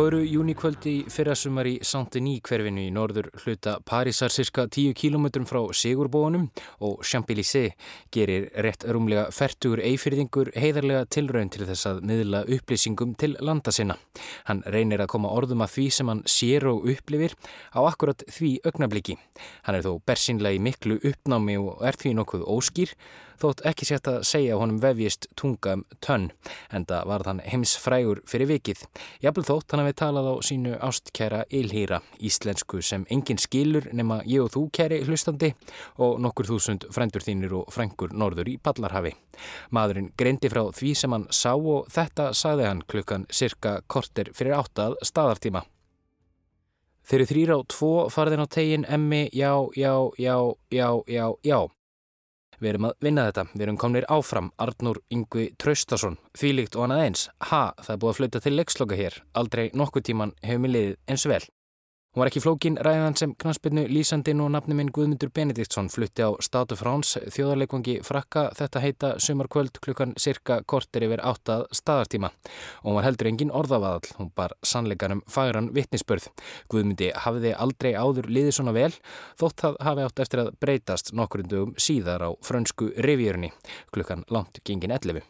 Á föru júnikvöldi fyrrasumar í Saint-Denis hverfinu í norður hluta Parísar cirka 10 km frá Sigurbónum og Champs-Élysées gerir rétt rúmlega færtugur eifyrðingur heiðarlega tilraun til þess að miðla upplýsingum til landa sinna. Hann reynir að koma orðum að því sem hann sér og upplifir á akkurat því augnabliki. Hann er þó bersinlega í miklu uppnámi og er því nokkuð óskýr þótt ekki sett að segja honum vefjist tunga um tönn, en það var þann heimsfrægur fyrir vikið. Jafnvel þótt hann hafi talað á sínu ástkæra Ilhýra, íslensku sem engin skilur nema ég og þú kæri hlustandi og nokkur þúsund frændur þínir og frængur norður í Ballarhafi. Maðurinn greindi frá því sem hann sá og þetta sagði hann klukkan cirka korter fyrir áttað staðartíma. Þeir eru þrýra á tvo farðin á tegin emmi, já, já, já, já, já, já. Við erum að vinna þetta, við erum komnir áfram, Arnur Yngvi Traustason, þvílíkt og annað eins. Ha, það er búið að flauta til leiksloka hér, aldrei nokkuð tíman hefur mér liðið eins vel. Hún var ekki flókin ræðan sem knastbyrnu lýsandin og nafni minn Guðmundur Benediktsson flutti á Statu Frans þjóðarleikvangi frakka þetta heita sumarkvöld klukkan cirka kortir yfir áttað staðartíma hún var heldur engin orðavaðal, hún bar sannleikanum fagran vittnisspörð. Guðmundi hafiði aldrei áður liðið svona vel þótt það hafi átt eftir að breytast nokkurundugum síðar á frönsku revjörni klukkan langt gengin 11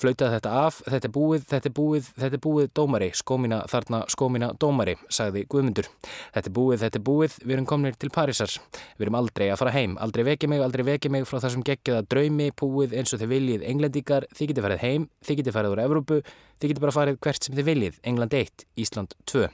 flautaði þetta af, þetta er búið, þetta er búið, þetta er búið dómari, skómina þarna skómina dómari, sagði Guðmundur. Þetta er búið, þetta er búið, við erum komnir til Parísar. Við erum aldrei að fara heim, aldrei vekja mig, aldrei vekja mig frá það sem geggiða draumi, búið eins og þið viljið englendíkar, þið getið farið heim, þið getið farið úr Evrópu, þið getið bara farið hvert sem þið viljið, England 1, Ísland 2.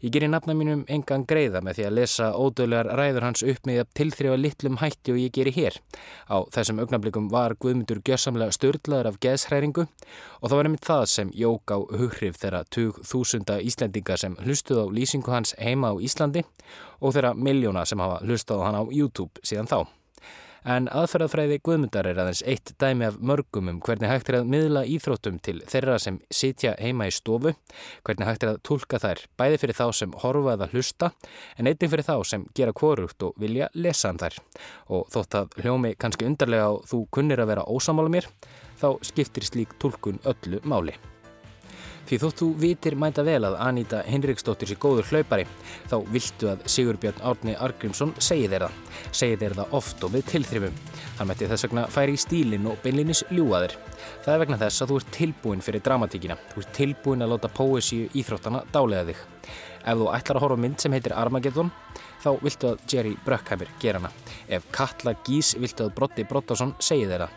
Ég gerir nafna mínum engan greiða með því að lesa ódöðlegar ræður hans upp með að tilþrjóða litlum hætti og ég gerir hér. Á þessum augnablikum var Guðmundur gjörsamlega störtlaður af geðshræringu og það var einmitt það sem jók á hughrif þeirra 20.000 Íslendinga sem hlustuð á lýsingu hans heima á Íslandi og þeirra miljóna sem hafa hlustað á hann á YouTube síðan þá en aðferðafræði Guðmundar er aðeins eitt dæmi af mörgum um hvernig hægt er að miðla íþróttum til þeirra sem sitja heima í stofu, hvernig hægt er að tólka þær bæði fyrir þá sem horfa eða hlusta en einnig fyrir þá sem gera kvorugt og vilja lesa um þær. Og þótt að hljómi kannski undarlega og þú kunnir að vera ósamála mér, þá skiptir slík tólkun öllu máli. Því þótt þú vitir mænta vel að Aníta Henriksdóttir sé góður hlaupari, þá viltu að Sigurbjörn Árni Argrímsson segi þeir það. Segi þeir það oft og með tilþrifum. Hann mætti þess vegna færi í stílinn og beinlinis ljúaðir. Það er vegna þess að þú ert tilbúin fyrir dramatíkina. Þú ert tilbúin að láta póesíu íþróttana dálega þig. Ef þú ætlar að horfa mynd sem heitir Armageddon, þá viltu að Jerry Bruckheimer gera hana. Ef Katla Gís viltu að Brotti Brottason segi þeirra.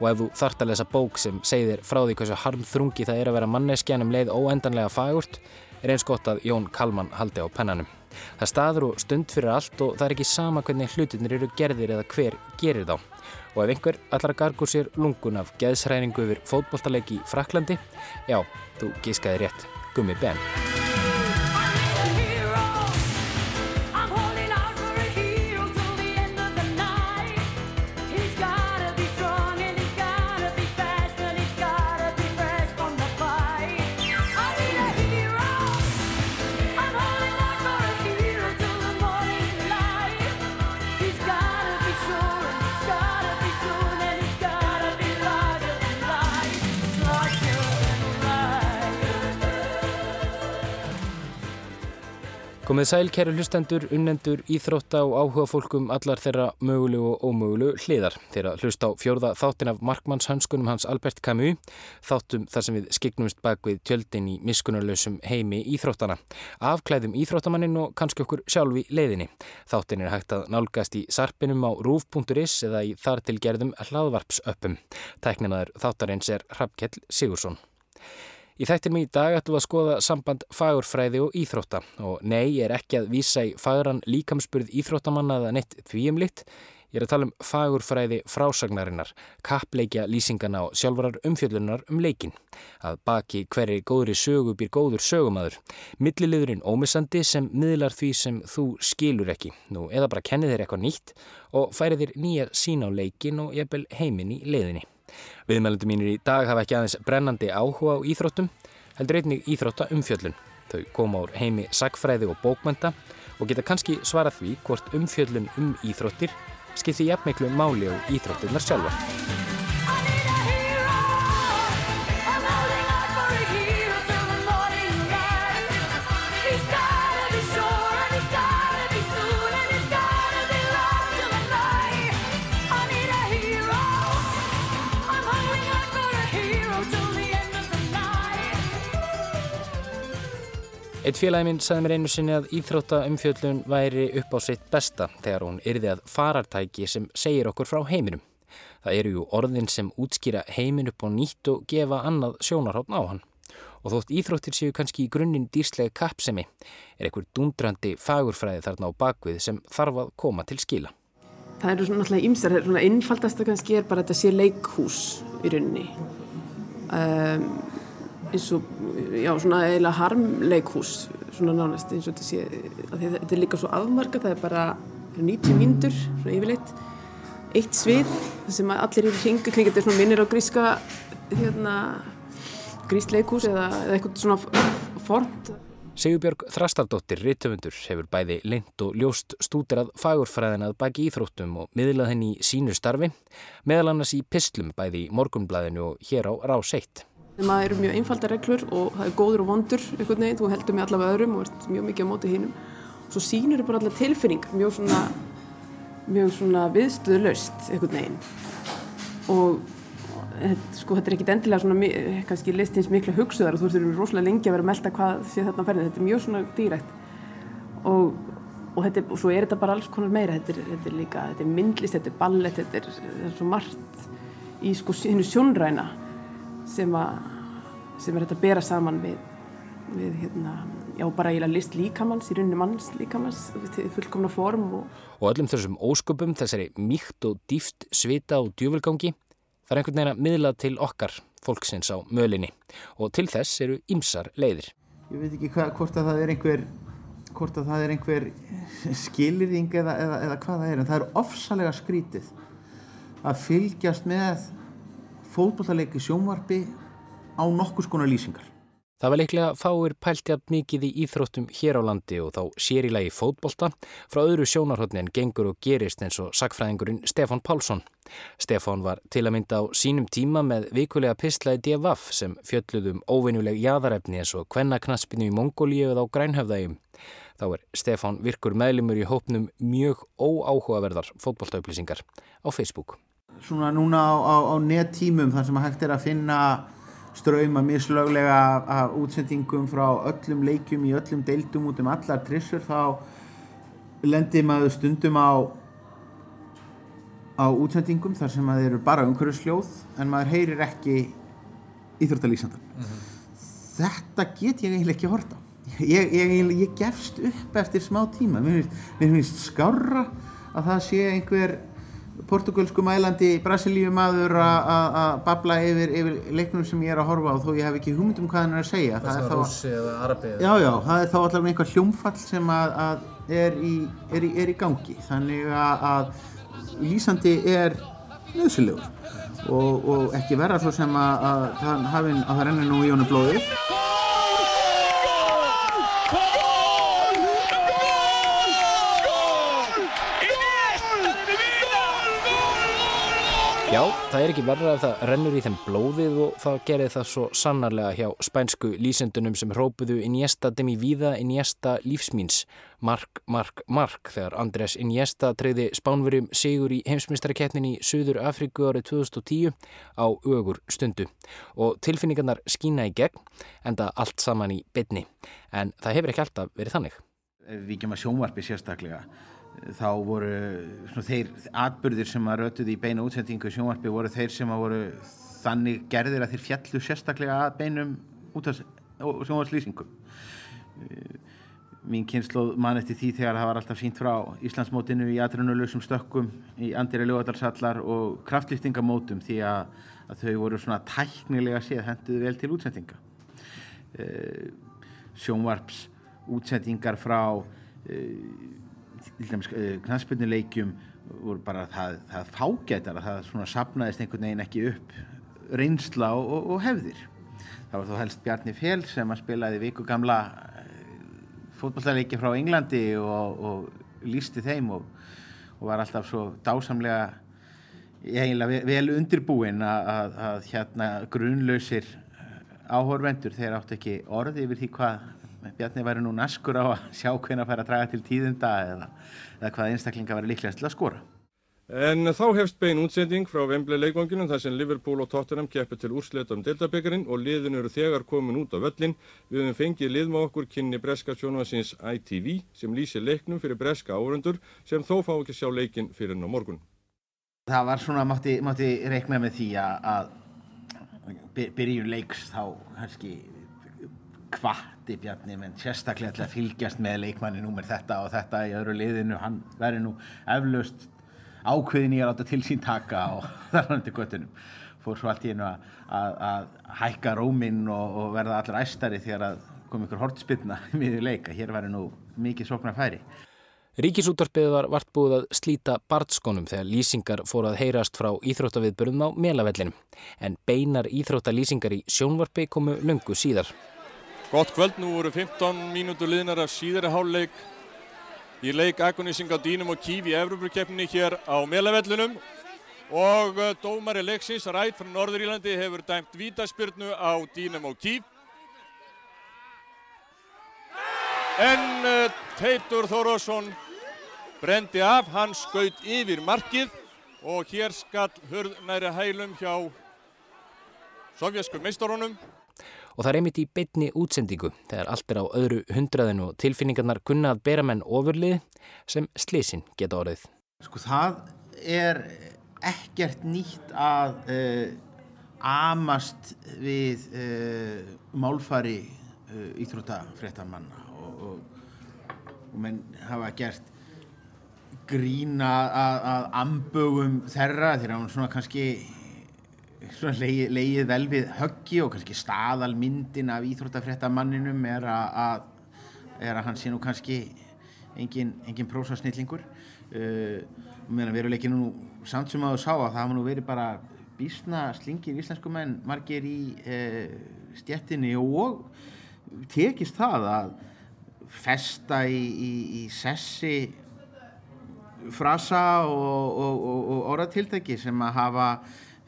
Og ef þú þart að lesa bók sem segir frá því hversu harmþrungi það er að vera manneskjanum leið óendanlega fagurt, er eins gott að Jón Kalman haldi á pennanum. Það staður og stund fyrir allt og það er ekki sama hvernig hlutinir eru gerðir eða hver gerir þá. Og ef einhver allar gargur sér lungun af geðsræningu yfir fótbolltalegi í Fraklandi, já, þú gískaði rétt, gummi ben. Komið sæl, kæru hlustendur, unnendur, íþrótta og áhuga fólkum allar þeirra mögulegu og ómögulegu hliðar. Þeirra hlust á fjórða þáttin af markmannshönskunum hans Albert Camus, þáttum þar sem við skiknumst bak við tjöldin í miskunarlausum heimi íþróttana. Afklæðum íþróttamannin og kannski okkur sjálf í leiðinni. Þáttin er hægt að nálgast í sarpinum á rúf.is eða í þar til gerðum hlaðvarpsöppum. Tækninaður þáttarins er Hrafkjell Sigursson. Í þættir mig í dag ætlum við að skoða samband fagurfræði og íþrótta og nei, ég er ekki að vísa í fagran líkamspurð íþróttamanna eða neitt þvíumlitt. Ég er að tala um fagurfræði frásagnarinnar, kappleikja lýsingana og sjálfvarar umfjöllunar um leikin. Að baki hverri góðri sögu býr góður sögumadur. Milliliðurinn ómissandi sem miðlar því sem þú skilur ekki. Nú, eða bara kenni þér eitthvað nýtt og færi þér nýja sín á leikin og jafnvel heiminn í leiðinni. Viðmælundu mínir í dag hafa ekki aðeins brennandi áhuga á íþróttum, heldur einnig íþrótta umfjöllun. Þau koma úr heimi sagfræði og bókmænta og geta kannski svarað því hvort umfjöllun um íþróttir skipti jafnmiklu máli á íþróttirnar sjálfa. Eitt félagi minn sagði mér einu sinni að íþróttaumfjöldun væri upp á sitt besta þegar hún yrði að farartæki sem segir okkur frá heiminum. Það eru ju orðin sem útskýra heimin upp á nýtt og gefa annað sjónarhóttn á hann. Og þótt íþróttir séu kannski í grunninn dýrslega kappsemi er einhver dundrandi fagurfræði þarna á bakvið sem þarf að koma til skila. Það eru alltaf ymsar, það er svona einfaldast að kannski er bara að þetta sé leikhús í rauninni. Um, eins og, já, svona eiginlega harmleikhús, svona nánast eins og þetta sé, þetta er líka svo afmarka, það er bara 90 mínútur, svona yfirleitt, eitt svið, það sem allir eru hringa kring, þetta er svona minnir á gríska, hérna, grísk leikhús eða, eða eitthvað svona formt. Sigurbjörg Þrastardóttir, rittöfundur, hefur bæði leint og ljóst stúderað fagurfræðinað baki íþróttum og miðlað henni í sínu starfi, meðal annars í pislum bæði í morgunblæðinu og hér á Rás 1. Það eru mjög einfalda reglur og það er góður og vondur einhvern veginn, þú heldur með allavega öðrum og ert mjög mikið á móti hínum. Svo sínur þau bara allavega tilfinning, mjög svona, mjög svona viðstöðlaust einhvern veginn. Og sko þetta er ekkit endilega svona, kannski listins mikla hugsuðar og þú þurfur rosalega lengi að vera að melda hvað sé þarna ferðin. Þetta er mjög svona dýrætt. Og, og, þetta, og svo er þetta bara alls konar meira. Þetta er, þetta er líka, þetta er myndlist, þetta er ballett, þetta er, þetta er svo margt í sko hennu sjónræna sem, a, sem er þetta að bera saman við, við hérna, já bara eiginlega list líkamanns í rauninni manns líkamanns fullkomna form og, og öllum þessum ósköpum þessari mýkt og dýft svita og djúvölgangi það er einhvern veginn að miðla til okkar fólksins á mölinni. Og til þess eru ymsar leiðir. Ég veit ekki hva, hvort að það er einhver hvort að það er einhver skilirðing eða, eða, eða hvað það er en það er ofsalega skrítið að fylgjast með fótballleiki sjónvarpi á nokkus konar lýsingar. Það var leiklega fáir pæltjað mikið í íþróttum hér á landi og þá sér í lagi fótbolta frá öðru sjónarhóttni en gengur og gerist eins og sagfræðingurinn Stefan Pálsson. Stefan var til að mynda á sínum tíma með vikulega pislaði DFF sem fjöldluðum óvinnuleg jæðarefni eins og kvennaknaspinu í Mongólíu eða á Grænhöfðægjum. Þá er Stefan virkur meðlumur í hópnum mjög óáhugaverðar fótboltaupplýsingar á Facebook svona núna á, á, á nettímum þar sem að hægt er að finna ströyma mislöglega af útsendingum frá öllum leikjum í öllum deildum út um allar trissur þá lendir maður stundum á á útsendingum þar sem maður eru bara umhverjusljóð en maður heyrir ekki íþróttalýsandan mm -hmm. þetta get ég eiginlega ekki að horta ég, ég, ég gefst upp eftir smá tíma. Mér finnst, mér finnst skára að það sé einhver portugalsku mælandi Brasilíu maður að babla yfir, yfir leiknum sem ég er að horfa á þó ég hef ekki hugmynd um hvað hann er að segja. Það, það er þá já já, það er þá allavega einhver hljómfall sem að, að er, í, er, í, er í gangi. Þannig að, að lýsandi er nöðsilegur og, og ekki vera svo sem að, að það, það rennir nú í honum blóðið Já, það er ekki verða að það rennur í þeim blóðið og það gerir það svo sannarlega hjá spænsku lýsendunum sem hrópuðu Iniesta demi vida Iniesta lífsmýns mark, mark, mark þegar Andrés Iniesta treyði spánverjum sigur í heimsmyndstarkeppnin í Suður Afríku árið 2010 á ögur stundu. Og tilfinningarnar skína í gegn enda allt saman í bytni en það hefur ekki alltaf verið þannig. Við ekki maður sjónvarpi sérstaklega þá voru svona, þeir atbyrðir sem að rötuði í beina útsendingu sjónvarpi voru þeir sem að voru þannig gerðir að þeir fjallu sérstaklega að beinum sjónvarslýsingum mín kynslu mann eftir því þegar það var alltaf sínt frá Íslandsmótinu í aðrunulösum stökkum í Andri Ljóðardalsallar og kraftlýftingamótum því að, að þau voru svona tæknilega séð henduði vel til útsendinga. E, sjónvarps útsendingar frá e, knastbyrnuleikjum voru bara það, það fágætar að það svona sapnaðist einhvern veginn ekki upp reynsla og, og, og hefðir. Það var þó helst Bjarni Fél sem að spilaði viku gamla uh, fótballtaleiki frá Englandi og, og lísti þeim og, var alltaf svo dásamlega eiginlega vel undirbúin að, að, að hérna grunlausir áhorvendur þeir átt ekki orði yfir því hvað Bjarni væri nú naskur á að sjá hvernig að færa að draga til tíðunda eða, eða hvað einstaklinga væri líklegast til að skora. En þá hefst bein útsending frá Vemblei leikvanginum þar sem Liverpool og Tottenham keppir til úrsleita um deltabekkarinn og liðin eru þegar komin út á völlin. Við höfum fengið lið með okkur kynni breska sjónvarsins ITV sem lýsir leiknum fyrir breska áhörundur sem þó fá ekki sjá leikin fyrir enn á morgun. Það var svona, mátti, mátti reikna með því að byrjun leiks þá kannski kvatti Bjarni menn sérstaklega til að fylgjast með leikmanni númer þetta og þetta í öðru liðinu hann verður nú eflaust ákveðin í að láta til sín taka og þar hann til göttunum fór svo allt í einu að, að, að hækka róminn og, og verða allir æstari þegar að kom ykkur hortspilna miður leika, hér verður nú mikið sóknar færi. Ríkisúttarpið var vart búið að slíta bartskónum þegar lýsingar fór að heyrast frá íþróttaviðbörðum á melavellinum en beinar íþróttalýsingar í sjónvarpi komu lungu síðar. Gott kvöld, nú voru 15 mínútur liðnar af síðari háluleik í leik Agonising á Dínum og Kív í Evropakeppninni hér á melavellinum. Og uh, dómari leiksins Rætt frá Norðurílandi hefur dæmt vítaspyrnu á Dínum og Kív en uh, Teitur Þórásson brendi af, hann skaut yfir markið. Og hér skall hörð næri hælum hjá sovjasku meistarunum. Og það er einmitt í beitni útsendingu þegar allt er á öðru hundraðinu og tilfinningarnar kunna að bera menn ofurlið sem slisin geta orðið. Sko það er ekkert nýtt að uh, amast við uh, málfari uh, íþróttafréttamanna og, og, og menn hafa gert grína að, að ambögum þeirra þegar hann svona kannski leið, leið vel við höggi og kannski staðalmyndin af íþróttafréttamanninum er að, er að hann sé nú kannski engin, engin prósasnillingur. Uh, meðan veruleikin nú samt sem að þú sá að það hafa nú verið bara bísna slingir íslensku menn margir í uh, stjettinni og tekist það að festa í, í, í sessi frasa og, og, og, og orðatiltæki sem að hafa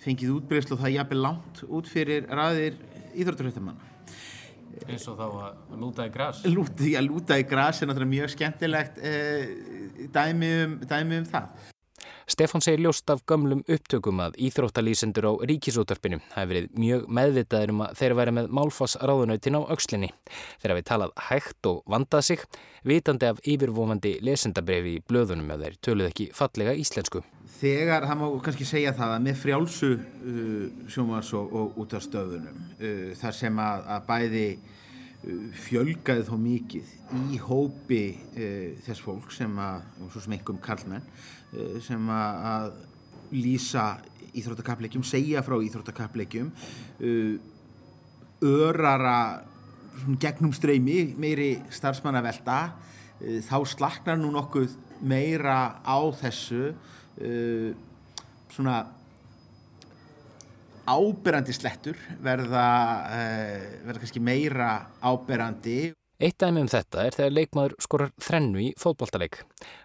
fengið útbreyslu og það jafnir langt út fyrir ræðir íþrótturhættamanna. Eins og þá að lúta í græs? Lúta, já, lúta í græs er náttúrulega mjög skemmtilegt eh, dæmi, um, dæmi um það. Stefán segir ljóst af gömlum upptökum að íþróttalýsendur á ríkisútarpinu hafi verið mjög meðvitaður um að þeir væri með málfass ráðunautin á aukslinni. Þeir hafi talað hægt og vandað sig, vitandi af yfirvofandi lesendabrefi í blöðunum ef þeir töluð ekki fallega íslensku. Þegar, það má kannski segja það að með frjálsu uh, sjómas og, og út af stöðunum, uh, þar sem að, að bæði uh, fjölgaði þó mikið í hópi uh, þess fólk sem að, svo sem einhverjum kallmenn, uh, sem að, lýsa íþróttakappleikjum, segja frá íþróttakappleikjum, uh, örara gegnum streymi, meiri starfsmannavelda, þá slaknar nú nokkuð meira á þessu svona áberandi slettur verða, verða kannski meira áberandi. Eitt dæmi um þetta er þegar leikmaður skorar þrennu í fótballtaleik.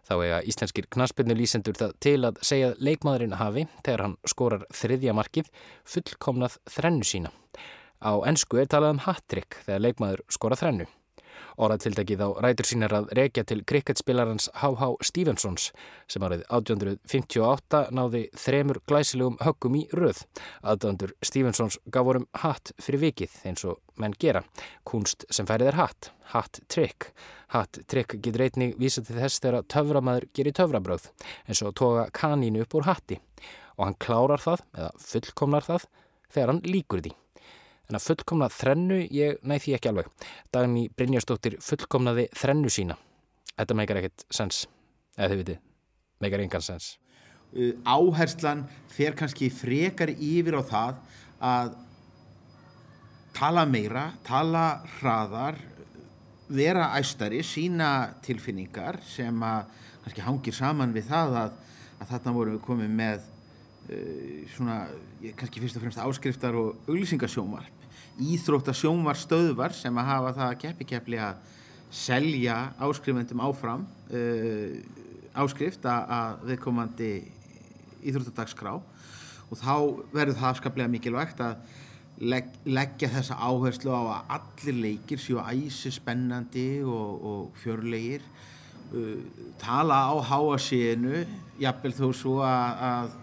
Þá eiga íslenskir knaspinu lýsendur það til að segja að leikmaðurinn hafi, þegar hann skorar þriðja markið, fullkomnað þrennu sína. Á ennsku er talað um hat-trick þegar leikmaður skorar þrennu. Óraðtildagið á rætur sínar að rekja til kriketspilarans H.H. Stevensons sem árið 1858 náði þremur glæsilegum höggum í röð. Aðdöndur Stevensons gaf vorum hatt fyrir vikið eins og menn gera. Kunst sem færið er hatt. Hatt trikk. Hatt trikk getur einnig vísað til þess þegar töframæður gerir töfrabröð eins og toga kanínu upp úr hatti. Og hann klárar það, eða fullkomnar það, þegar hann líkur því. En að fullkomna þrennu, ég næ því ekki alveg. Dagni Brynjarsdóttir fullkomnaði þrennu sína. Þetta meikar ekkert sens, eða þið vitið, meikar engan sens. Uh, áherslan fer kannski frekar yfir á það að tala meira, tala hraðar, vera æstari, sína tilfinningar sem að kannski hangir saman við það að, að þarna vorum við komið með uh, svona, kannski fyrst og fremst áskriftar og auglýsingasjómarp íþróttasjónvar stöðvar sem að hafa það að keppi keppli að selja áskrifendum áfram uh, áskrift að viðkomandi íþróttadagskrá og þá verður það afskaplega mikilvægt að legg, leggja þessa áherslu á að allir leikir séu æsi spennandi og, og fjörlegir uh, tala á háasíðinu jafnvel þó svo að, að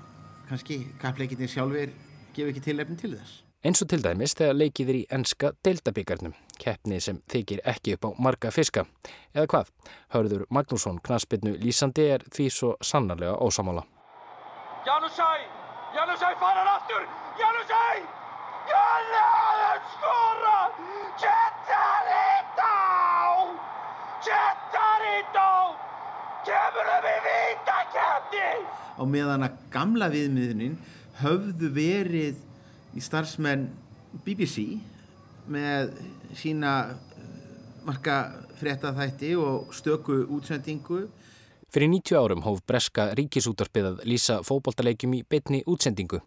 kannski kappleikinni sjálfur gefa ekki tilefni til þess. Eins og til dæmis þegar leikið er í enska deildabíkarnum, keppni sem þykir ekki upp á marga fiska. Eða hvað? Hörður Magnússon knaspinnu lýsandi er því svo sannarlega ósamála. Janusæ! Janusæ farar aftur! Janusæ! Janusæ skora! Kettarító! Kettarító! Kemur um í vítakeppni! Á meðan að gamla viðmiðunin höfðu verið í starfsmenn BBC með sína eh, marka fréttaþætti og stöku útsendingu. Fyrir 90 árum hóf Breska ríkisútarpið að lýsa fókbaltaleikjum í betni útsendingu.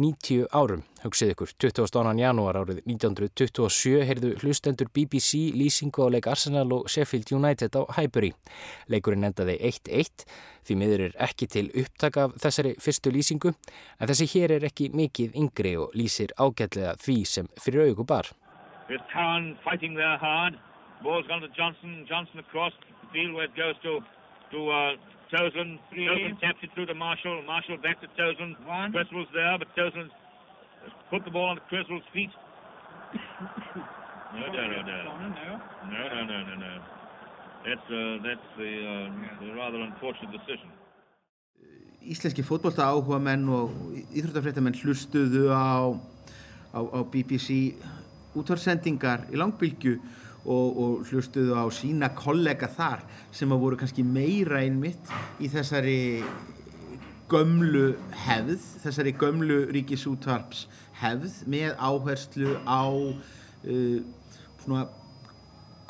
90 árum, hugsið ykkur, 22. janúar árið 1927 heyrðu hlustendur BBC lýsingu á leik Arsenal og Sheffield United á Highbury. Leikurinn endaði 1-1, því miður er ekki til upptak af þessari fyrstu lýsingu, en þessi hér er ekki mikið yngri og lýsir ágætlega því sem fyrir auku bar. There's Cowan fighting there hard. Ball's gone to Johnson. Johnson across the field where it goes to to uh, Toseland. Toseland taps it through to Marshall. Marshall back to Toseland. Creswell's there, but Toseland's put the ball on Creswell's feet. no, no, no, no. No, no, no, no, no. That's, uh, that's the, uh, the rather unfortunate decision. Íslenski fótbolta áhuga menn og íþróttafréttamenn hlustuðu á, á, á BBC útvarsendingar í langbylgu og, og hlustuðu á sína kollega þar sem að voru kannski meira einmitt í þessari gömlu hefð, þessari gömlu ríkisútvarps hefð með áherslu á uh, svona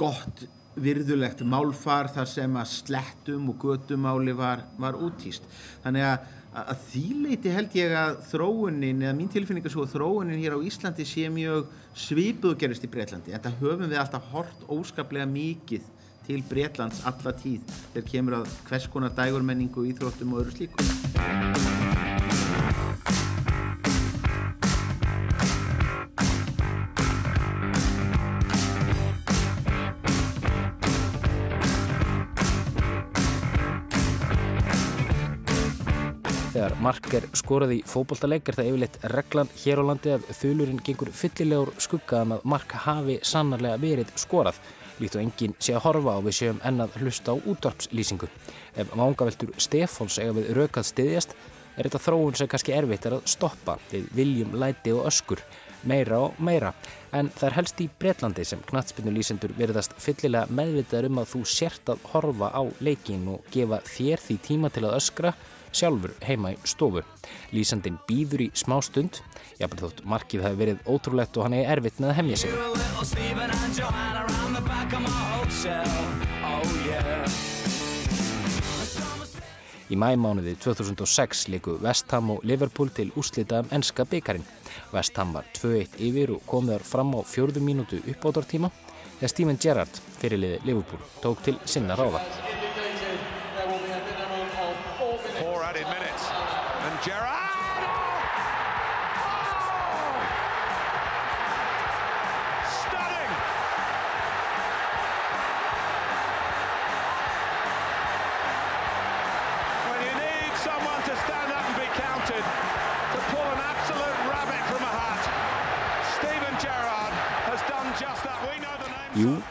gott virðulegt málfar þar sem að slettum og götumáli var, var útýst. Þannig að, að þýleiti held ég að þróunin, eða mín tilfinning er svo að þróunin hér á Íslandi sé mjög svipuð gerist í Breitlandi. En það höfum við alltaf hort óskaplega mikið til Breitlands alla tíð þegar kemur að hvers konar dægurmenningu, íþróttum og öðru slíku. Þegar mark er skorað í fókbóltaleik er það yfirleitt reglan hér á landi að þulurinn gengur fyllilegur skuggaðan að mark hafi sannarlega verið skorað líkt og enginn sé að horfa á. Við séum ennað hlusta á útvarpslýsingu. Ef vangaveltur Stefáns eiga við raukað stiðjast er þetta þróun sem kannski erfitt er að stoppa. Við viljum, læti og öskur meira og meira. En það er helst í Breitlandi sem knatsbynnulýsendur verðast fyllilega meðvitaður um að þú sért að horfa á leikin og gefa þér því tíma til að öskra sjálfur heima í stofu. Lýsandin býður í smá stund, jafnveg þótt markið hafi verið ótrúlegt og hann er erfitt með að hemja sig. Í mæmánuði 2006 leiku Vestham og Liverpool til úslita um ennska byggarinn. Vestham var 2-1 yfir og kom þar fram á fjörðu mínútu uppbótartíma þegar Steven Gerrard, fyrirliði Liverpool, tók til sinna ráða. Gerard.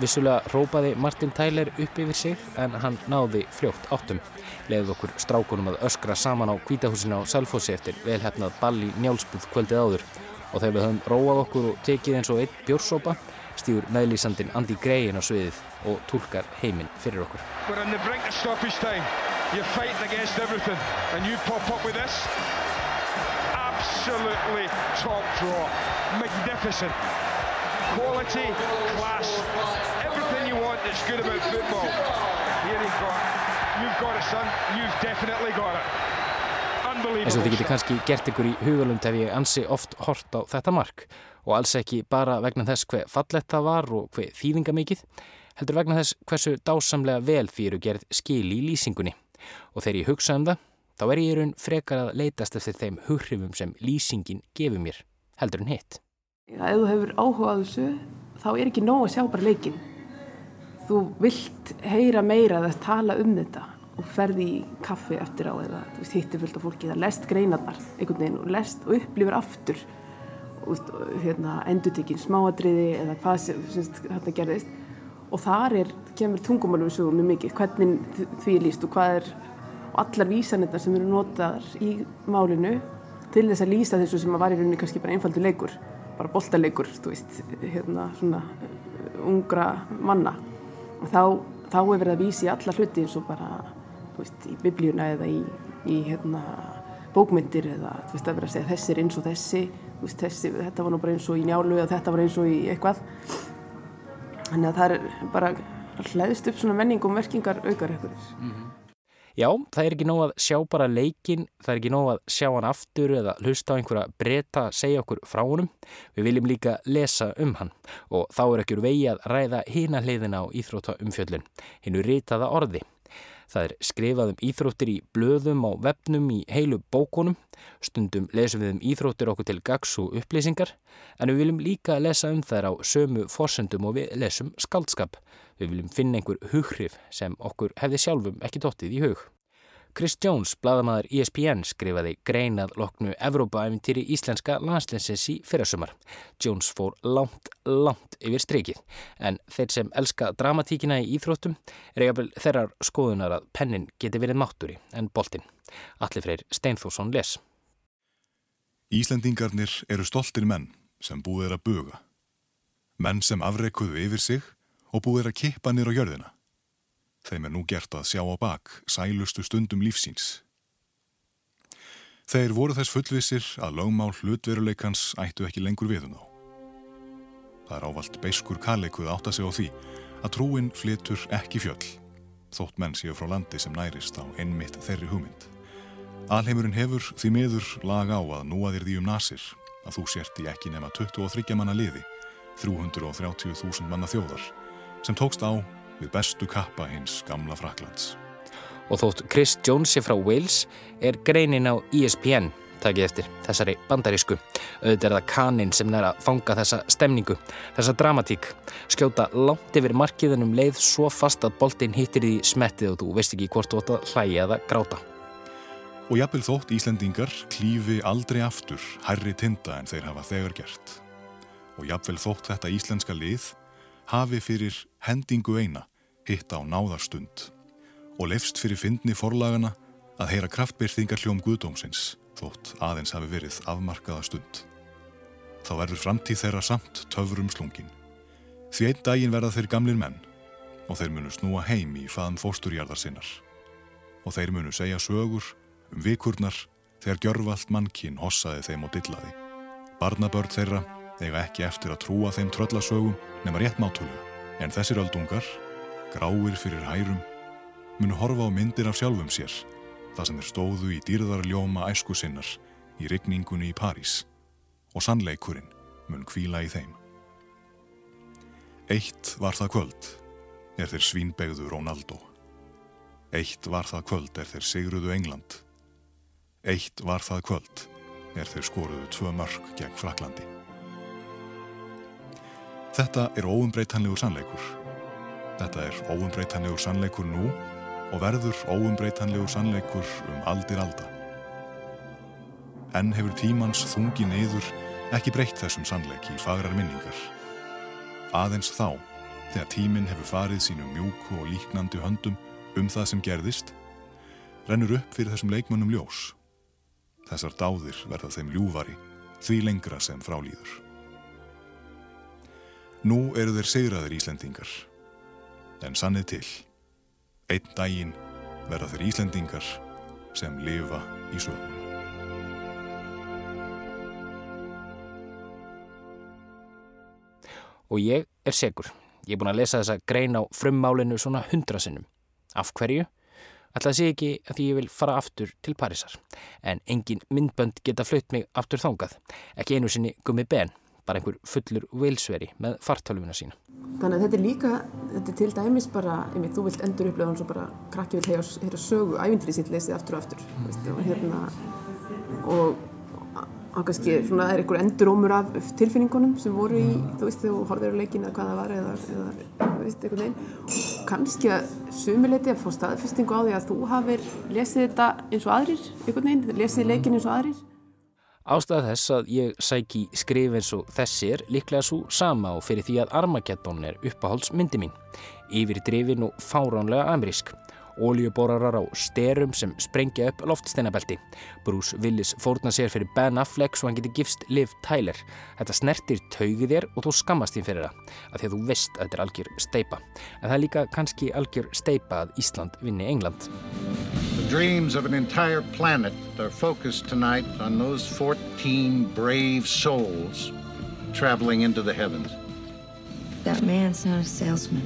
Vissulega rópaði Martin Tyler upp yfir sig en hann náði fljótt áttum. Leðið okkur strákunum að öskra saman á kvítahúsina á Salfossi eftir velhæfnað ball í njálsbúð kvöldið áður. Og þegar við höfum róað okkur og tekið eins og einn bjórsópa, stýur meðlýsandin Andy Gray inn á sviðið og tólkar heiminn fyrir okkur. We're on the brink of stoppage time. You're fighting against everything and you pop up with this. Absolutely top draw. Magnificent. Quality, class, everything you want that's good about football. Here you've got, you've got it son, you've definitely got it. Eins og þið getur kannski gert ykkur í hugalund ef ég ansi oft hort á þetta mark og alls ekki bara vegna þess hver fallett það var og hver þýðinga mikið heldur vegna þess hversu dásamlega vel eru gerð skil í lýsingunni. Og þegar ég hugsa um það, þá er ég í raun frekar að leitast eftir þeim hughrifum sem lýsingin gefur mér, heldur en hitt. Ef þú hefur áhugað þessu, þá er ekki nóg að sjá bara leikin. Þú vilt heyra meira eða tala um þetta og ferði í kaffi eftir á eða hittir fullt af fólki eða lest greinarnar einhvern veginn og lest og upplifir aftur. Og hérna, endutekinn smáadriði eða hvað sem þetta gerðist. Og þar er, kemur tungumálum svo mjög mikið, hvernig því er líst og hvað er, og allar vísanirna sem eru notaðar í málinu til þess að lýsa þessu sem að var í rauninni kannski bara einfaldur leikur, bara veist, hérna svona ungra manna. Þá, þá er verið að vísi alla hluti eins og bara veist, í biblíuna eða í, í hérna, bókmyndir eða veist, að vera að segja þessi er eins og þessi, veist, þessi þetta var nú bara eins og í njálu eða þetta var eins og í eitthvað. Þannig að það er bara hlæðist upp svona menningum verkingar aukar ekkurir mm -hmm. Já, það er ekki nóg að sjá bara leikin, það er ekki nóg að sjá hann aftur eða hlusta á einhverja breyta segja okkur frá honum. Við viljum líka lesa um hann og þá er ekki úr vegi að ræða hína hliðina á íþrótta umfjöllun, hinnu ritaða orði. Það er skrifað um íþróttir í blöðum á vefnum í heilu bókunum. Stundum lesum við um íþróttir okkur til gags og upplýsingar en við viljum líka lesa um þær á sömu forsendum og við lesum skaldskap. Við viljum finna einhver hughrif sem okkur hefði sjálfum ekki dottið í hug. Chris Jones, bladamæður ESPN, skrifaði greinað loknu Evrópaæfintýri íslenska landslinsins í fyrrasumar. Jones fór langt, langt yfir strikið, en þeir sem elska dramatíkina í íþróttum er jafnvel þeirrar skoðunar að pennin geti verið máttúri en boltin. Allir freyr Steinforsson les. Íslendingarnir eru stoltir menn sem búið er að buga. Menn sem afreikuðu yfir sig og búið er að kippa nýra á jörðina. Þeim er nú gert að sjá á bak sælustu stundum lífsíns. Þeir voru þess fullvisir að lögmál hlutveruleikans ættu ekki lengur viðun um þá. Það er ávalt beiskur kalleikuð átt að segja á því að trúin flitur ekki fjöll, þótt menn séu frá landi sem nærist á einmitt þeirri hugmynd. Alheimurinn hefur því miður lag á að núa þér því um nasir að þú sért í ekki nema 23 manna liði, 330.000 manna þjóðar, sem tókst á við bestu kappa hins gamla Fraklands. Og þótt Chris Jones er frá Wales er greinin á ESPN takið eftir þessari bandarísku. Auðvitað er það kaninn sem er að fanga þessa stemningu, þessa dramatík. Skjóta langt yfir markiðunum leið svo fast að boltin hittir því smettið og þú veist ekki hvort þú átt að hlæja eða gráta. Og jafnvel þótt Íslendingar klífi aldrei aftur hærri tinda en þeir hafa þegar gert. Og jafnvel þótt þetta íslenska lið hafi fyrir hendingu eina hitta á náðarstund og lefst fyrir fyndni forlagana að heyra kraftbyrþingar hljóm Guðdómsins þótt aðeins hafi verið afmarkaða stund. Þá verður framtíð þeirra samt töfurum slungin. Því einn daginn verða þeir gamlir menn og þeir munu snúa heim í faðan fósturjarðar sinnar og þeir munu segja sögur um vikurnar þegar gjörvalt mannkinn hossaði þeim og dillaði. Barnabörð þeirra eiga ekki eftir að trúa þeim tröllasögum nema rétt mátulega en þessir öldungar gráir fyrir hærum, munu horfa á myndir af sjálfum sér, það sem er stóðu í dýrðarljóma æsku sinnar í rigningunni í París og sannleikurinn mun kvíla í þeim. Eitt var það kvöld, er þeir svínbegðu Rónaldó. Eitt var það kvöld, er þeir sigruðu England. Eitt var það kvöld, er þeir skoruðu tvö mörg gegn Fraklandi. Þetta er óumbreytanlegur sannleikur. Þetta er óumbreytanlegur sannleikur nú og verður óumbreytanlegur sannleikur um aldir alda. Enn hefur tímans þungi neyður ekki breytt þessum sannleik í fagrar minningar. Aðeins þá, þegar tíminn hefur farið sínum mjúku og líknandi höndum um það sem gerðist, rennur upp fyrir þessum leikmönnum ljós. Þessar dáðir verða þeim ljúvari því lengra sem frálýður. Nú eru þeir segraðir Íslendingar en sannið til. Einn daginn verða þeir Íslendingar sem lifa í sögum. Og ég er segur. Ég er búin að lesa þessa grein á frummálinu svona hundra sinnum. Af hverju? Ætlaði sé ekki að því ég vil fara aftur til Parísar. En engin myndbönd geta flutt mig aftur þángað. Ekki einu sinni gummi ben bara einhver fullur vilsveri með fartölvuna sína. Þannig að þetta er líka, þetta er til dæmis bara, einmitt, þú vilt endur upplöða hans og bara krakki vil heyra sögu, ævindrið sitt lesið aftur og aftur, mm. veist, og hérna, og að kannski svona er einhver endurómur af tilfinningunum sem voru í, þú veist, þú horfður á leikin eða hvað það var eða, eða þú veist, einhvern veginn og kannski að sumileiti að fá staðfestingu á því að þú hafið lesið þetta eins og aðrir, einhvern veginn, lesið leikin eins og aðrir. Ástæða þess að ég sæki skrif eins og þessi er líklega svo sama og fyrir því að Armageddon er uppáhaldsmyndi mín, yfir drifin og fáránlega amerísk óljuborarar á styrum sem sprengja upp loftsteinabelti. Bruce Willis fórna sér fyrir Ben Affleck svo hann geti gifst Liv Tyler. Þetta snertir taugið þér og þú skammast þín fyrir það, af því að þú veist að þetta er algjör steipa. En það er líka kannski algjör steipa að Ísland vinni England. The dreams of an entire planet are focused tonight on those 14 brave souls traveling into the heavens. That man's not a salesman.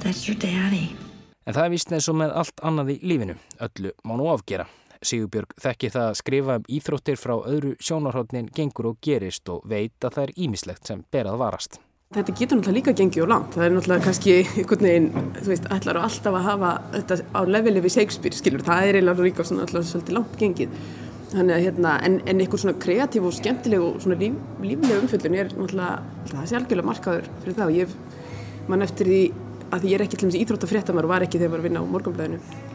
That's your daddy. En það er vist eins og með allt annað í lífinu, öllu má nú afgera. Sigurbjörg þekki það að skrifa um íþróttir frá öðru sjónarhóttnin gengur og gerist og veit að það er ímislegt sem berað varast. Þetta getur náttúrulega líka gengið og langt. Það er náttúrulega kannski einhvern veginn, þú veist, ætlar og alltaf að hafa þetta á leveli við Shakespeare, skilur. Það er eiginlega líka svona alltaf svolítið langt gengið. Þannig að hérna, en, en einhver svona kreatív og skemmtileg og svona líf, lífleg umfjöldun er náttúrulega, það sé algjörlega markaður fyrir það og ég man eftir því að því ég er ekki til og með íþróttafréttamar og var ekki þegar ég var að vinna á morgunblæðinu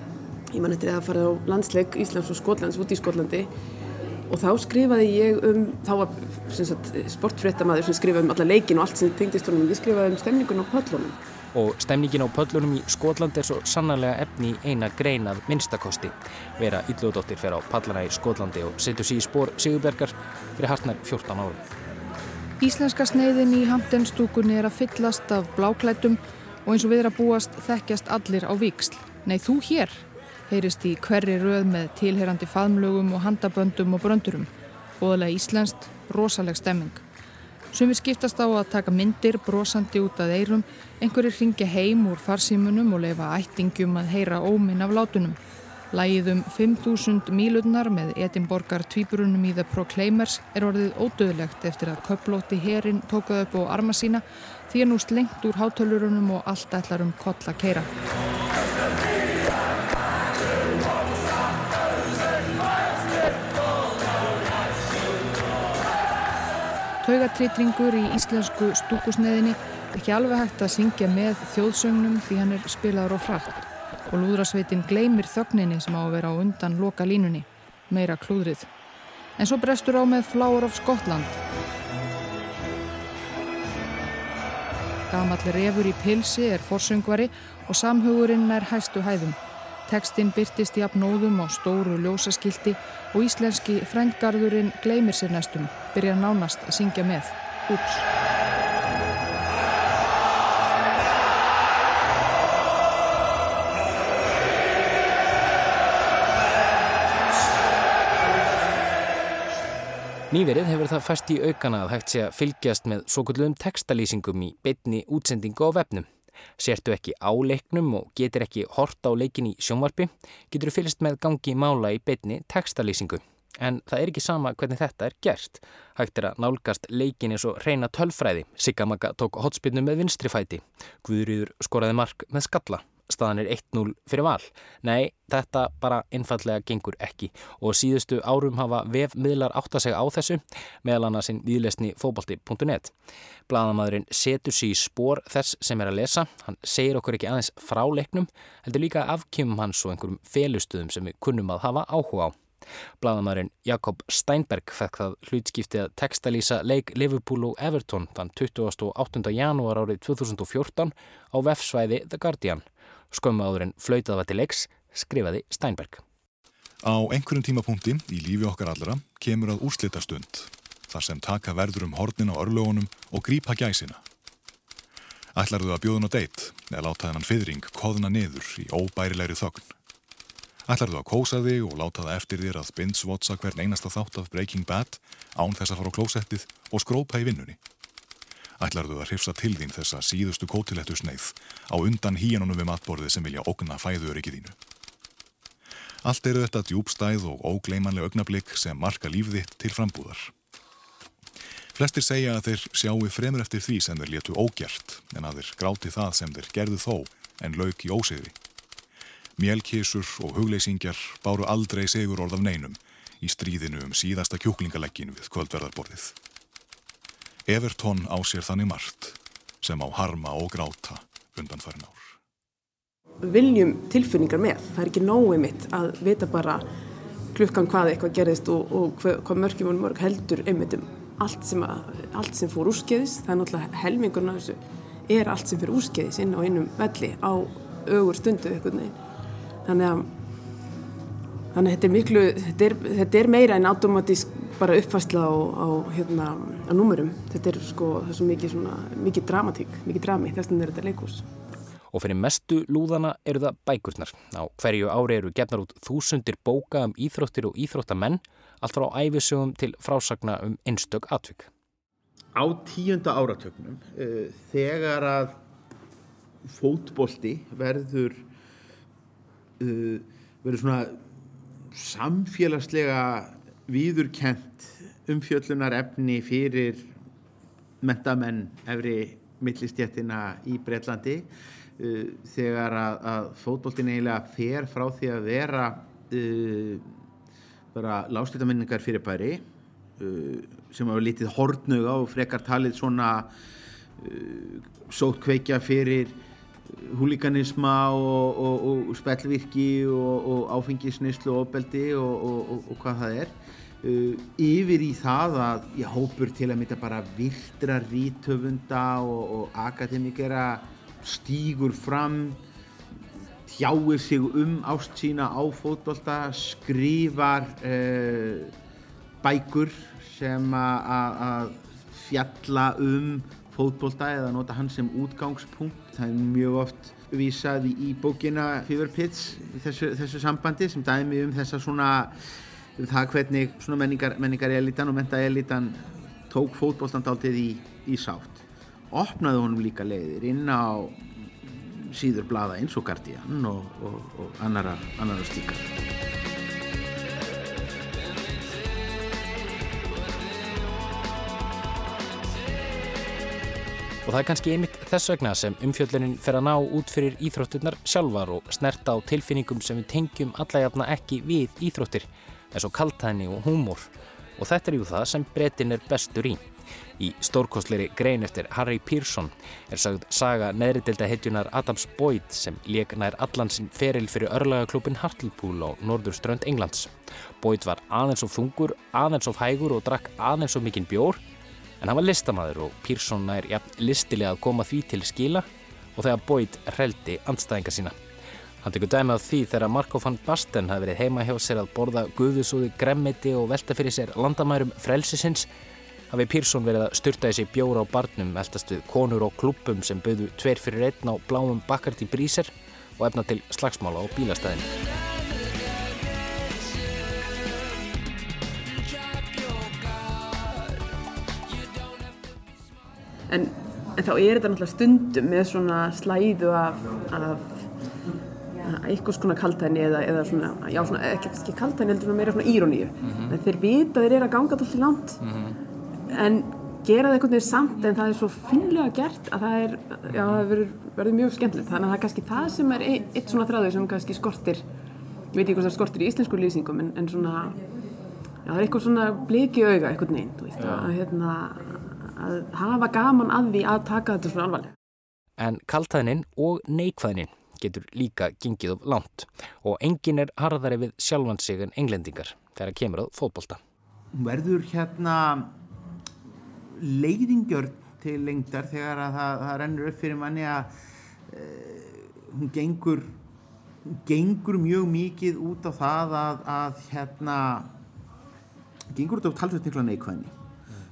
ég man eftir að fara á landsleik Íslands og Skotlands út í Skotlandi. Og þá skrifaði ég um þá var sagt, sportfréttamaður sem skrifaði um alla leikin og allt sem tengdist honum ég skrifaði um stemningun á pöllunum. Og stemningin á pöllunum í Skotland er svo sannarlega efni í eina greinað minnstakosti vera ylludóttir fyrir á pallana í Skotlandi og setur sér í spór Sigurbergar fyrir hartnar 14 árum. Íslenska sneiðin í Hamdenstúkunni er að fyllast af bláklætum og eins og við er að búast þekkjast allir á viksl. Nei, þú hér, heyrist í hverri röð með tilherandi faðmlögum og handaböndum og bröndurum. Bóðalega íslenskt, rosaleg stemming. Sumi skiptast á að taka myndir brosandi út að eirum, einhverjir ringja heim úr farsímunum og leifa ættingum að heyra óminn af látunum. Lægið um 5.000 mílurnar með Edinborgar tvíburunum í The Proclaimers er orðið ódöðlegt eftir að köplóti herin tókað upp á arma sína því er nú slengt úr hátölurunum og allt ætlar um koll að keira. Taugatrýtringur í íslensku stúkusneðinni ekki alveg hægt að syngja með þjóðsögnum því hann er spilaður og frætt og lúðrasveitin gleymir þögninni sem á að vera á undan loka línunni, meira klúðrið. En svo brestur á með Flower of Scotland Gamal refur í pilsi er forsöngvari og samhugurinn er hæstu hæðum. Tekstinn byrtist í apnóðum á stóru ljósaskildi og íslenski frendgarðurinn gleymir sér næstum, byrjar nánast að syngja með. Úps! Nýverið hefur það fæst í aukana að hægt sé að fylgjast með svo kvöldum textalýsingum í beitni útsendingu á vefnum. Sértu ekki á leiknum og getur ekki hort á leikin í sjónvarpi, getur fylgst með gangi mála í beitni textalýsingu. En það er ekki sama hvernig þetta er gert. Hægt er að nálgast leikin eins og reyna tölfræði. Siggamaka tók hotspinnu með vinstrifæti. Guðrýður skoraði mark með skalla staðan er 1-0 fyrir val. Nei, þetta bara einfallega gengur ekki og síðustu árum hafa vefmiðlar átt að segja á þessu meðal annars inn viðlesni fóbalti.net. Blaðamadurinn setur sér í spór þess sem er að lesa. Hann segir okkur ekki aðeins frá leiknum, heldur líka afkjömmum hans og einhverjum félustuðum sem við kunnum að hafa áhuga á. Blaðamærin Jakob Steinberg fekk það hlutskiptið að textalýsa leik Liverpool og Everton þann 28. janúar árið 2014 á vefsvæði The Guardian. Skömmu áður en flautað var til leiks, skrifaði Steinberg. Á einhverjum tímapunkti í lífi okkar allra kemur að úrslita stund, þar sem taka verður um hornin á örlögunum og grípa gæsina. Ætlar þú að bjóðun á deitt eða láta þennan fyrring koðna niður í óbærilegri þögn. Ætlar þú að kósa þig og láta það eftir þér að binge-watcha hvern einasta þátt af Breaking Bad án þess að fara á klósettið og skrópa í vinnunni ætlarðu að hrifsa til þín þessa síðustu kótilettu sneið á undan híjanunum við matborðið sem vilja ógna fæðuöryggið þínu. Allt eru þetta djúbstæð og ógleimanlega augnablík sem marka lífðitt til frambúðar. Flestir segja að þeir sjáu fremur eftir því sem þeir letu ógjert en að þeir gráti það sem þeir gerðu þó en lauk í ósiði. Mjölkísur og hugleysingjar báru aldrei segur orð af neinum í stríðinu um síðasta kjúklingaleggin við kvöldverðarborðið. Evertón á sér þannig margt sem á harma og gráta undan farin ár. Viljum tilfinningar með. Það er ekki nógu mitt að vita bara klukkan hvað eitthvað gerðist og, og hvað, mörgjum og mörg heldur einmittum allt sem, að, allt sem fór úrskeiðis. Það er náttúrulega helmingurna þessu er allt sem fyrir úrskeiðis inn á einum velli á augur stundu eitthvað. Þannig að Þannig að þetta er miklu, þetta er, þetta er meira en automatísk bara uppfærsla á, á, hérna, á númurum. Þetta er sko, er svo mikið, svona, mikið dramatík, mikið drami, þess vegna er þetta leikús. Og fyrir mestu lúðana eru það bækurnar. Á hverju ári eru gefnar út þúsundir bóka um íþróttir og íþróttamenn, allt frá æfisögum til frásagna um einstök atvik. Á tíunda áratöknum, uh, þegar að fótbolti verður, uh, verður svona samfélagslega víðurkent umfjöllunar efni fyrir mentamenn efri millistjættina í Breitlandi uh, þegar að, að fótbóltin eiginlega fer frá því að vera uh, bara láslítamenningar fyrir bæri uh, sem hafa lítið hortnuga og frekar talið svona sótkveikja fyrir húlíkanisma og, og, og spellvirki og, og áfengisnislu og ofbeldi og hvað það er uh, yfir í það að ég hópur til að mynda bara virtra rítöfunda og akademikera stýgur fram þjáir sig um ást sína á fótbolta skrifar uh, bækur sem að fjalla um fótbolta eða nota hann sem útgangspunkt. Það er mjög oft vísað í, bókina Fever Pits þessu, þessu sambandi sem dæmi um þessa svona það hvernig menningar, menningar elitan og menta elitan tók fótboltan dáltið í, í sátt. Opnaði honum líka leiðir inn á síður blada eins og Guardian og, og, og annara, annara slíkar. Og það er kannski einmitt þess vegna sem umfjöllunin fer að ná út fyrir íþrótturnar sjálfar og snerta á tilfinningum sem við tengjum allajafna ekki við íþróttir, eins og kaltæðni og húmor. Og þetta er jú það sem brettin er bestur í. Í stórkostleiri grein eftir Harry Pearson er sagð saga neðritilda heitjunar Adams Boyd sem leik nær allansinn feril fyrir örlagaklubin Hartlepool á norðurströnd Englands. Boyd var aðeins of þungur, aðeins of hægur og drakk aðeins of mikinn bjór En hann var listamæður og Pírsson nær ja, listilega að koma því til skila og þegar Boyd reldi andstæðinga sína. Hann tekur dæmi á því þegar Marko van Basten hafi verið heima hjá sér að borða guðusúði, gremmiti og velta fyrir sér landamærum frelsisins hafi Pírsson verið að styrta þessi bjóra á barnum eldast við konur og klúpum sem bauðu tver fyrir einn á bláum bakkart í bríser og efna til slagsmála á bílastæðinu. en, en þá er þetta náttúrulega stundum með svona slæðu af, af eitthvað svona kaltæni eða, eða svona, já svona, ekki, ekki kaltæni heldur svona meira svona íróníu mm -hmm. þeir vita að þeir eru að ganga alltaf langt mm -hmm. en gera það einhvern veginn samt en það er svo finlega gert að það er, já það verður, verður mjög skemmtilegt þannig að það er kannski það sem er eitt, eitt svona þráðu sem kannski skortir ég veit ekki hvað það skortir í íslensku lýsingum en, en svona, já það er eitthvað svona bliki auga einhvern veginn, veist, að hérna að hafa gaman að því að taka þetta svona alvarlega. En kaltæðnin og neikvæðnin getur líka gengið of langt. Og engin er harðari við sjálfan sig en englendingar þegar kemur að fótbolta. Verður hérna leiðingjörn til lengdar þegar að það, það rennur upp fyrir manni að uh, hún gengur, gengur mjög mikið út á það að, að hérna gengur út á talsveit neikvæðni.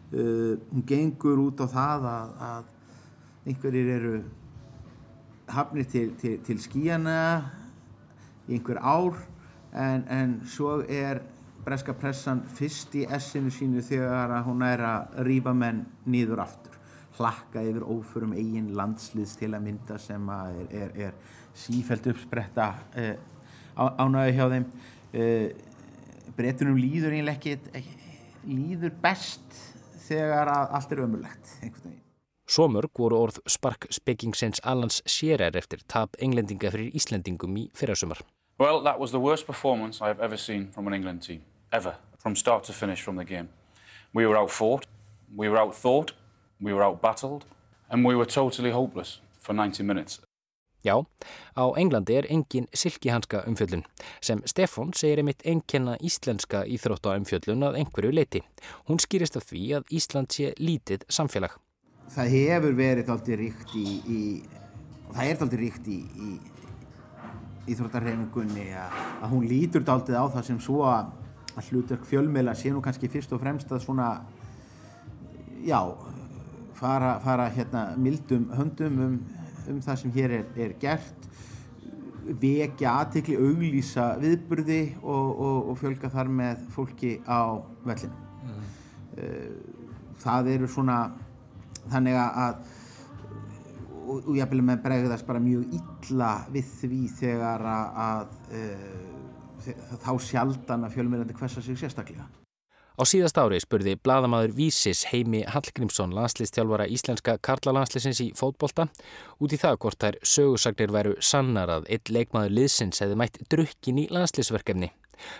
Uh, hún gengur út á það að, að einhverjir eru hafnir til, til, til skíjana í einhver ár en, en svo er breska pressan fyrst í essinu sínu þegar hún er að rýfa menn nýður aftur hlakka yfir óförum eigin landsliðs til að mynda sem að er, er, er sífælt uppspretta uh, ánæðu hjá þeim uh, breytunum líður einlega ekki líður best þegar allt er ömulegt einhvern veginn. Svo mörg voru orð sparkspekingsins Alans Sjerer eftir tap englendinga fyrir Íslendingum í fyrrasumar. Well, that was the worst performance I've ever seen from an England team, ever, from start to finish from the game. We were outfought, we were outthought, we were outbattled, and we were totally hopeless for 90 minutes. Já, á Englandi er engin silkihanska umfjöllun sem Stefan segir einmitt enkenna íslenska íþrótta umfjöllun að einhverju leiti. Hún skýrist af því að Ísland sé lítið samfélag. Það hefur verið aldrei ríkt í, í það er aldrei ríkt í, í íþróttarhefingunni að, að hún lítur aldrei á það sem svo að hlutverk fjölmeila sé nú kannski fyrst og fremst að svona já, fara, fara hérna mildum höndum um um það sem hér er, er gert vekja aðtekli auglýsa viðburði og, og, og fjölga þar með fólki á vellinu mm. það eru svona þannig að og, og ég vil með bregðast bara mjög illa við því þegar að, að e, þá sjaldan að fjölmiðlandi hversa sig sérstaklega Á síðast ári spurði bladamadur Vísis Heimi Hallgrímsson, landslistjálfara íslenska karlalandslisins í fótbolta, út í það hvort þær sögursagnir væru sannar að einn leikmaður liðsins hefði mætt drukkin í landslisverkefni.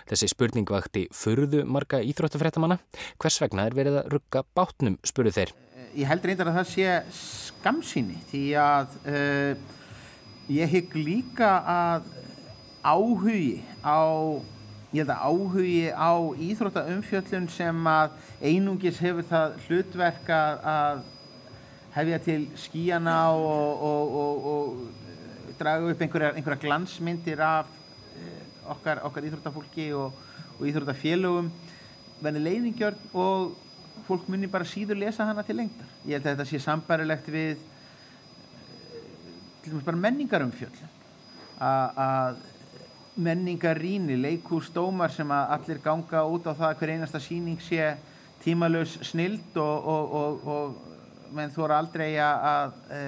Þessi spurning vakti furðu marga íþróttafrættamanna. Hvers vegna er verið að rugga bátnum, spurðu þeir. Ég held reyndar að það sé skamsýni því að uh, ég hygg líka að áhugi á ég held að áhugi á íþróttaumfjöllun sem að einungis hefur það hlutverk að hefja til skíjana og, og, og, og draga upp einhverja, einhverja glansmyndir af eh, okkar, okkar íþróttafólki og íþróttafélögum. Verði leiðingjörn og fólk munir bara síður lesa hana til lengdar. Ég held að þetta sé sambarilegt við eh, til dæmis bara menningarumfjöllun að menningarýni, leikúsdómar sem að allir ganga út á það hver einasta síning sé tímalös snild og, og, og, og menn þú eru aldrei að e,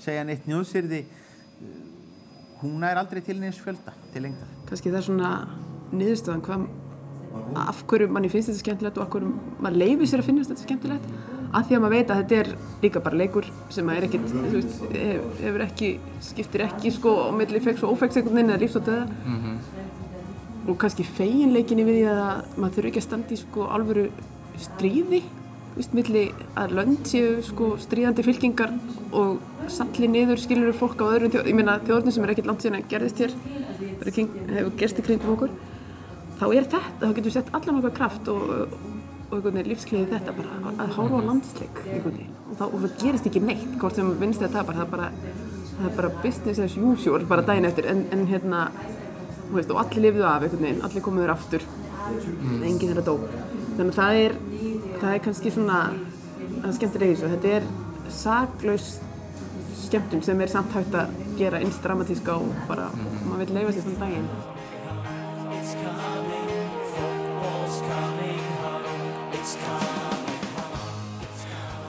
segja neitt njóðsyrði hún er aldrei til neins fjölda til lengta. Kanski það er svona niðurstöðan hvað af hverju manni finnst þetta skemmtilegt og af hverju maður leifir sér að finnast þetta skemmtilegt? Að því að maður veit að þetta er líka bara leikur sem er ekkit, þú veist, hefur ekki, skiptir ekki sko á milli feks og ófeks einhvern veginn eða lífs og döða mm -hmm. og kannski feginleikinni við því að maður þurfi ekki að standa í sko alvöru stríði, þú veist, milli að lönd séu sko stríðandi fylkingar og salli niður skilur fólk á öðrum þjóð, ég meina þjóðurinn sem er ekkit langt síðan að gerðist hér, hefur gerst í kringum okkur, þá er þetta, þá getur við sett allan okkar kraft og og einhvern veginn lífskeiði þetta bara að hára á landsleik einhvern veginn. Og, þá, og það gerist ekki neitt hvort sem vinst eða tapar það er bara, það er bara business as usual bara daginn eftir. En, en hérna veist, og allir lifðu af einhvern veginn allir komuður aftur. Mm. enginn er að dó. Þannig að það er það er kannski svona það skemmtir eigin svo þetta er saklaus skemmtun sem er samt hægt að gera eins dramatíska og bara mm. maður vil leifa sér þann daginn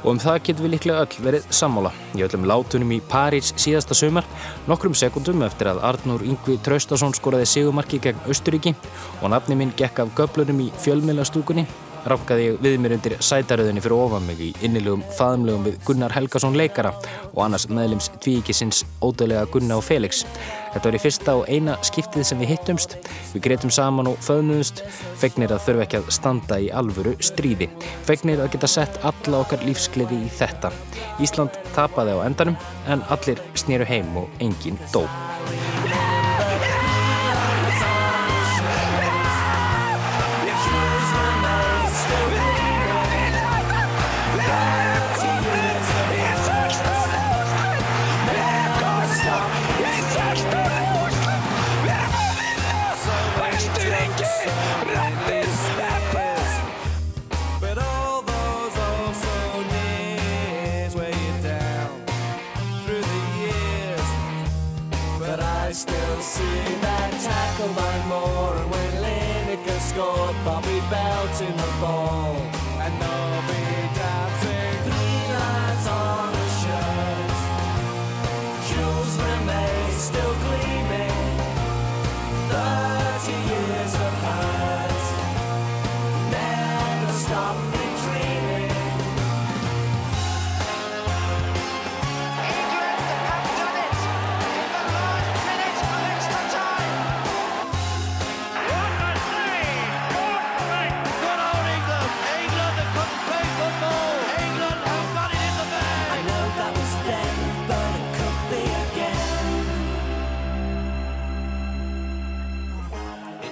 Og um það getum við líklega öll verið sammála. Í öllum látunum í París síðasta sömar, nokkrum sekundum eftir að Arnur Yngvi Traustason skoraði sigumarki gegn Östuríki og nafni minn gekk af göblunum í fjölmiðlastúkunni rankaði ég við mér undir sætaröðinni fyrir ofan mig í innilegum faðumlegum við Gunnar Helgason leikara og annars meðlims tvíkisins ódöðlega Gunnar og Felix. Þetta var í fyrsta og eina skiptið sem við hittumst. Við greitum saman og föðnuðust, fegnir að þurfa ekki að standa í alvöru stríði. Fegnir að geta sett alla okkar lífskliði í þetta. Ísland tapaði á endanum en allir snýru heim og engin dó.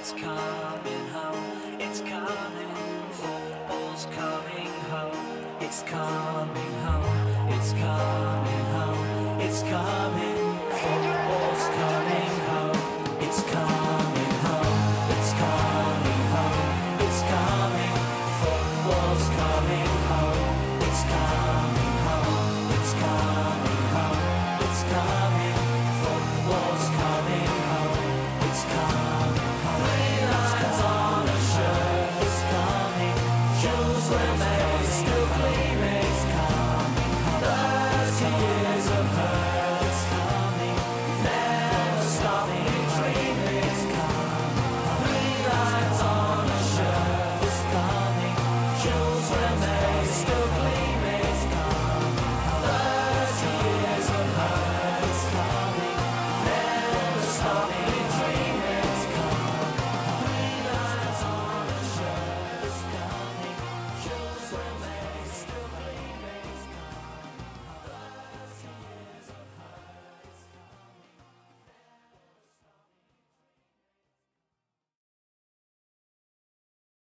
It's coming home, it's coming, football's coming home, it's coming home, it's coming home, it's coming.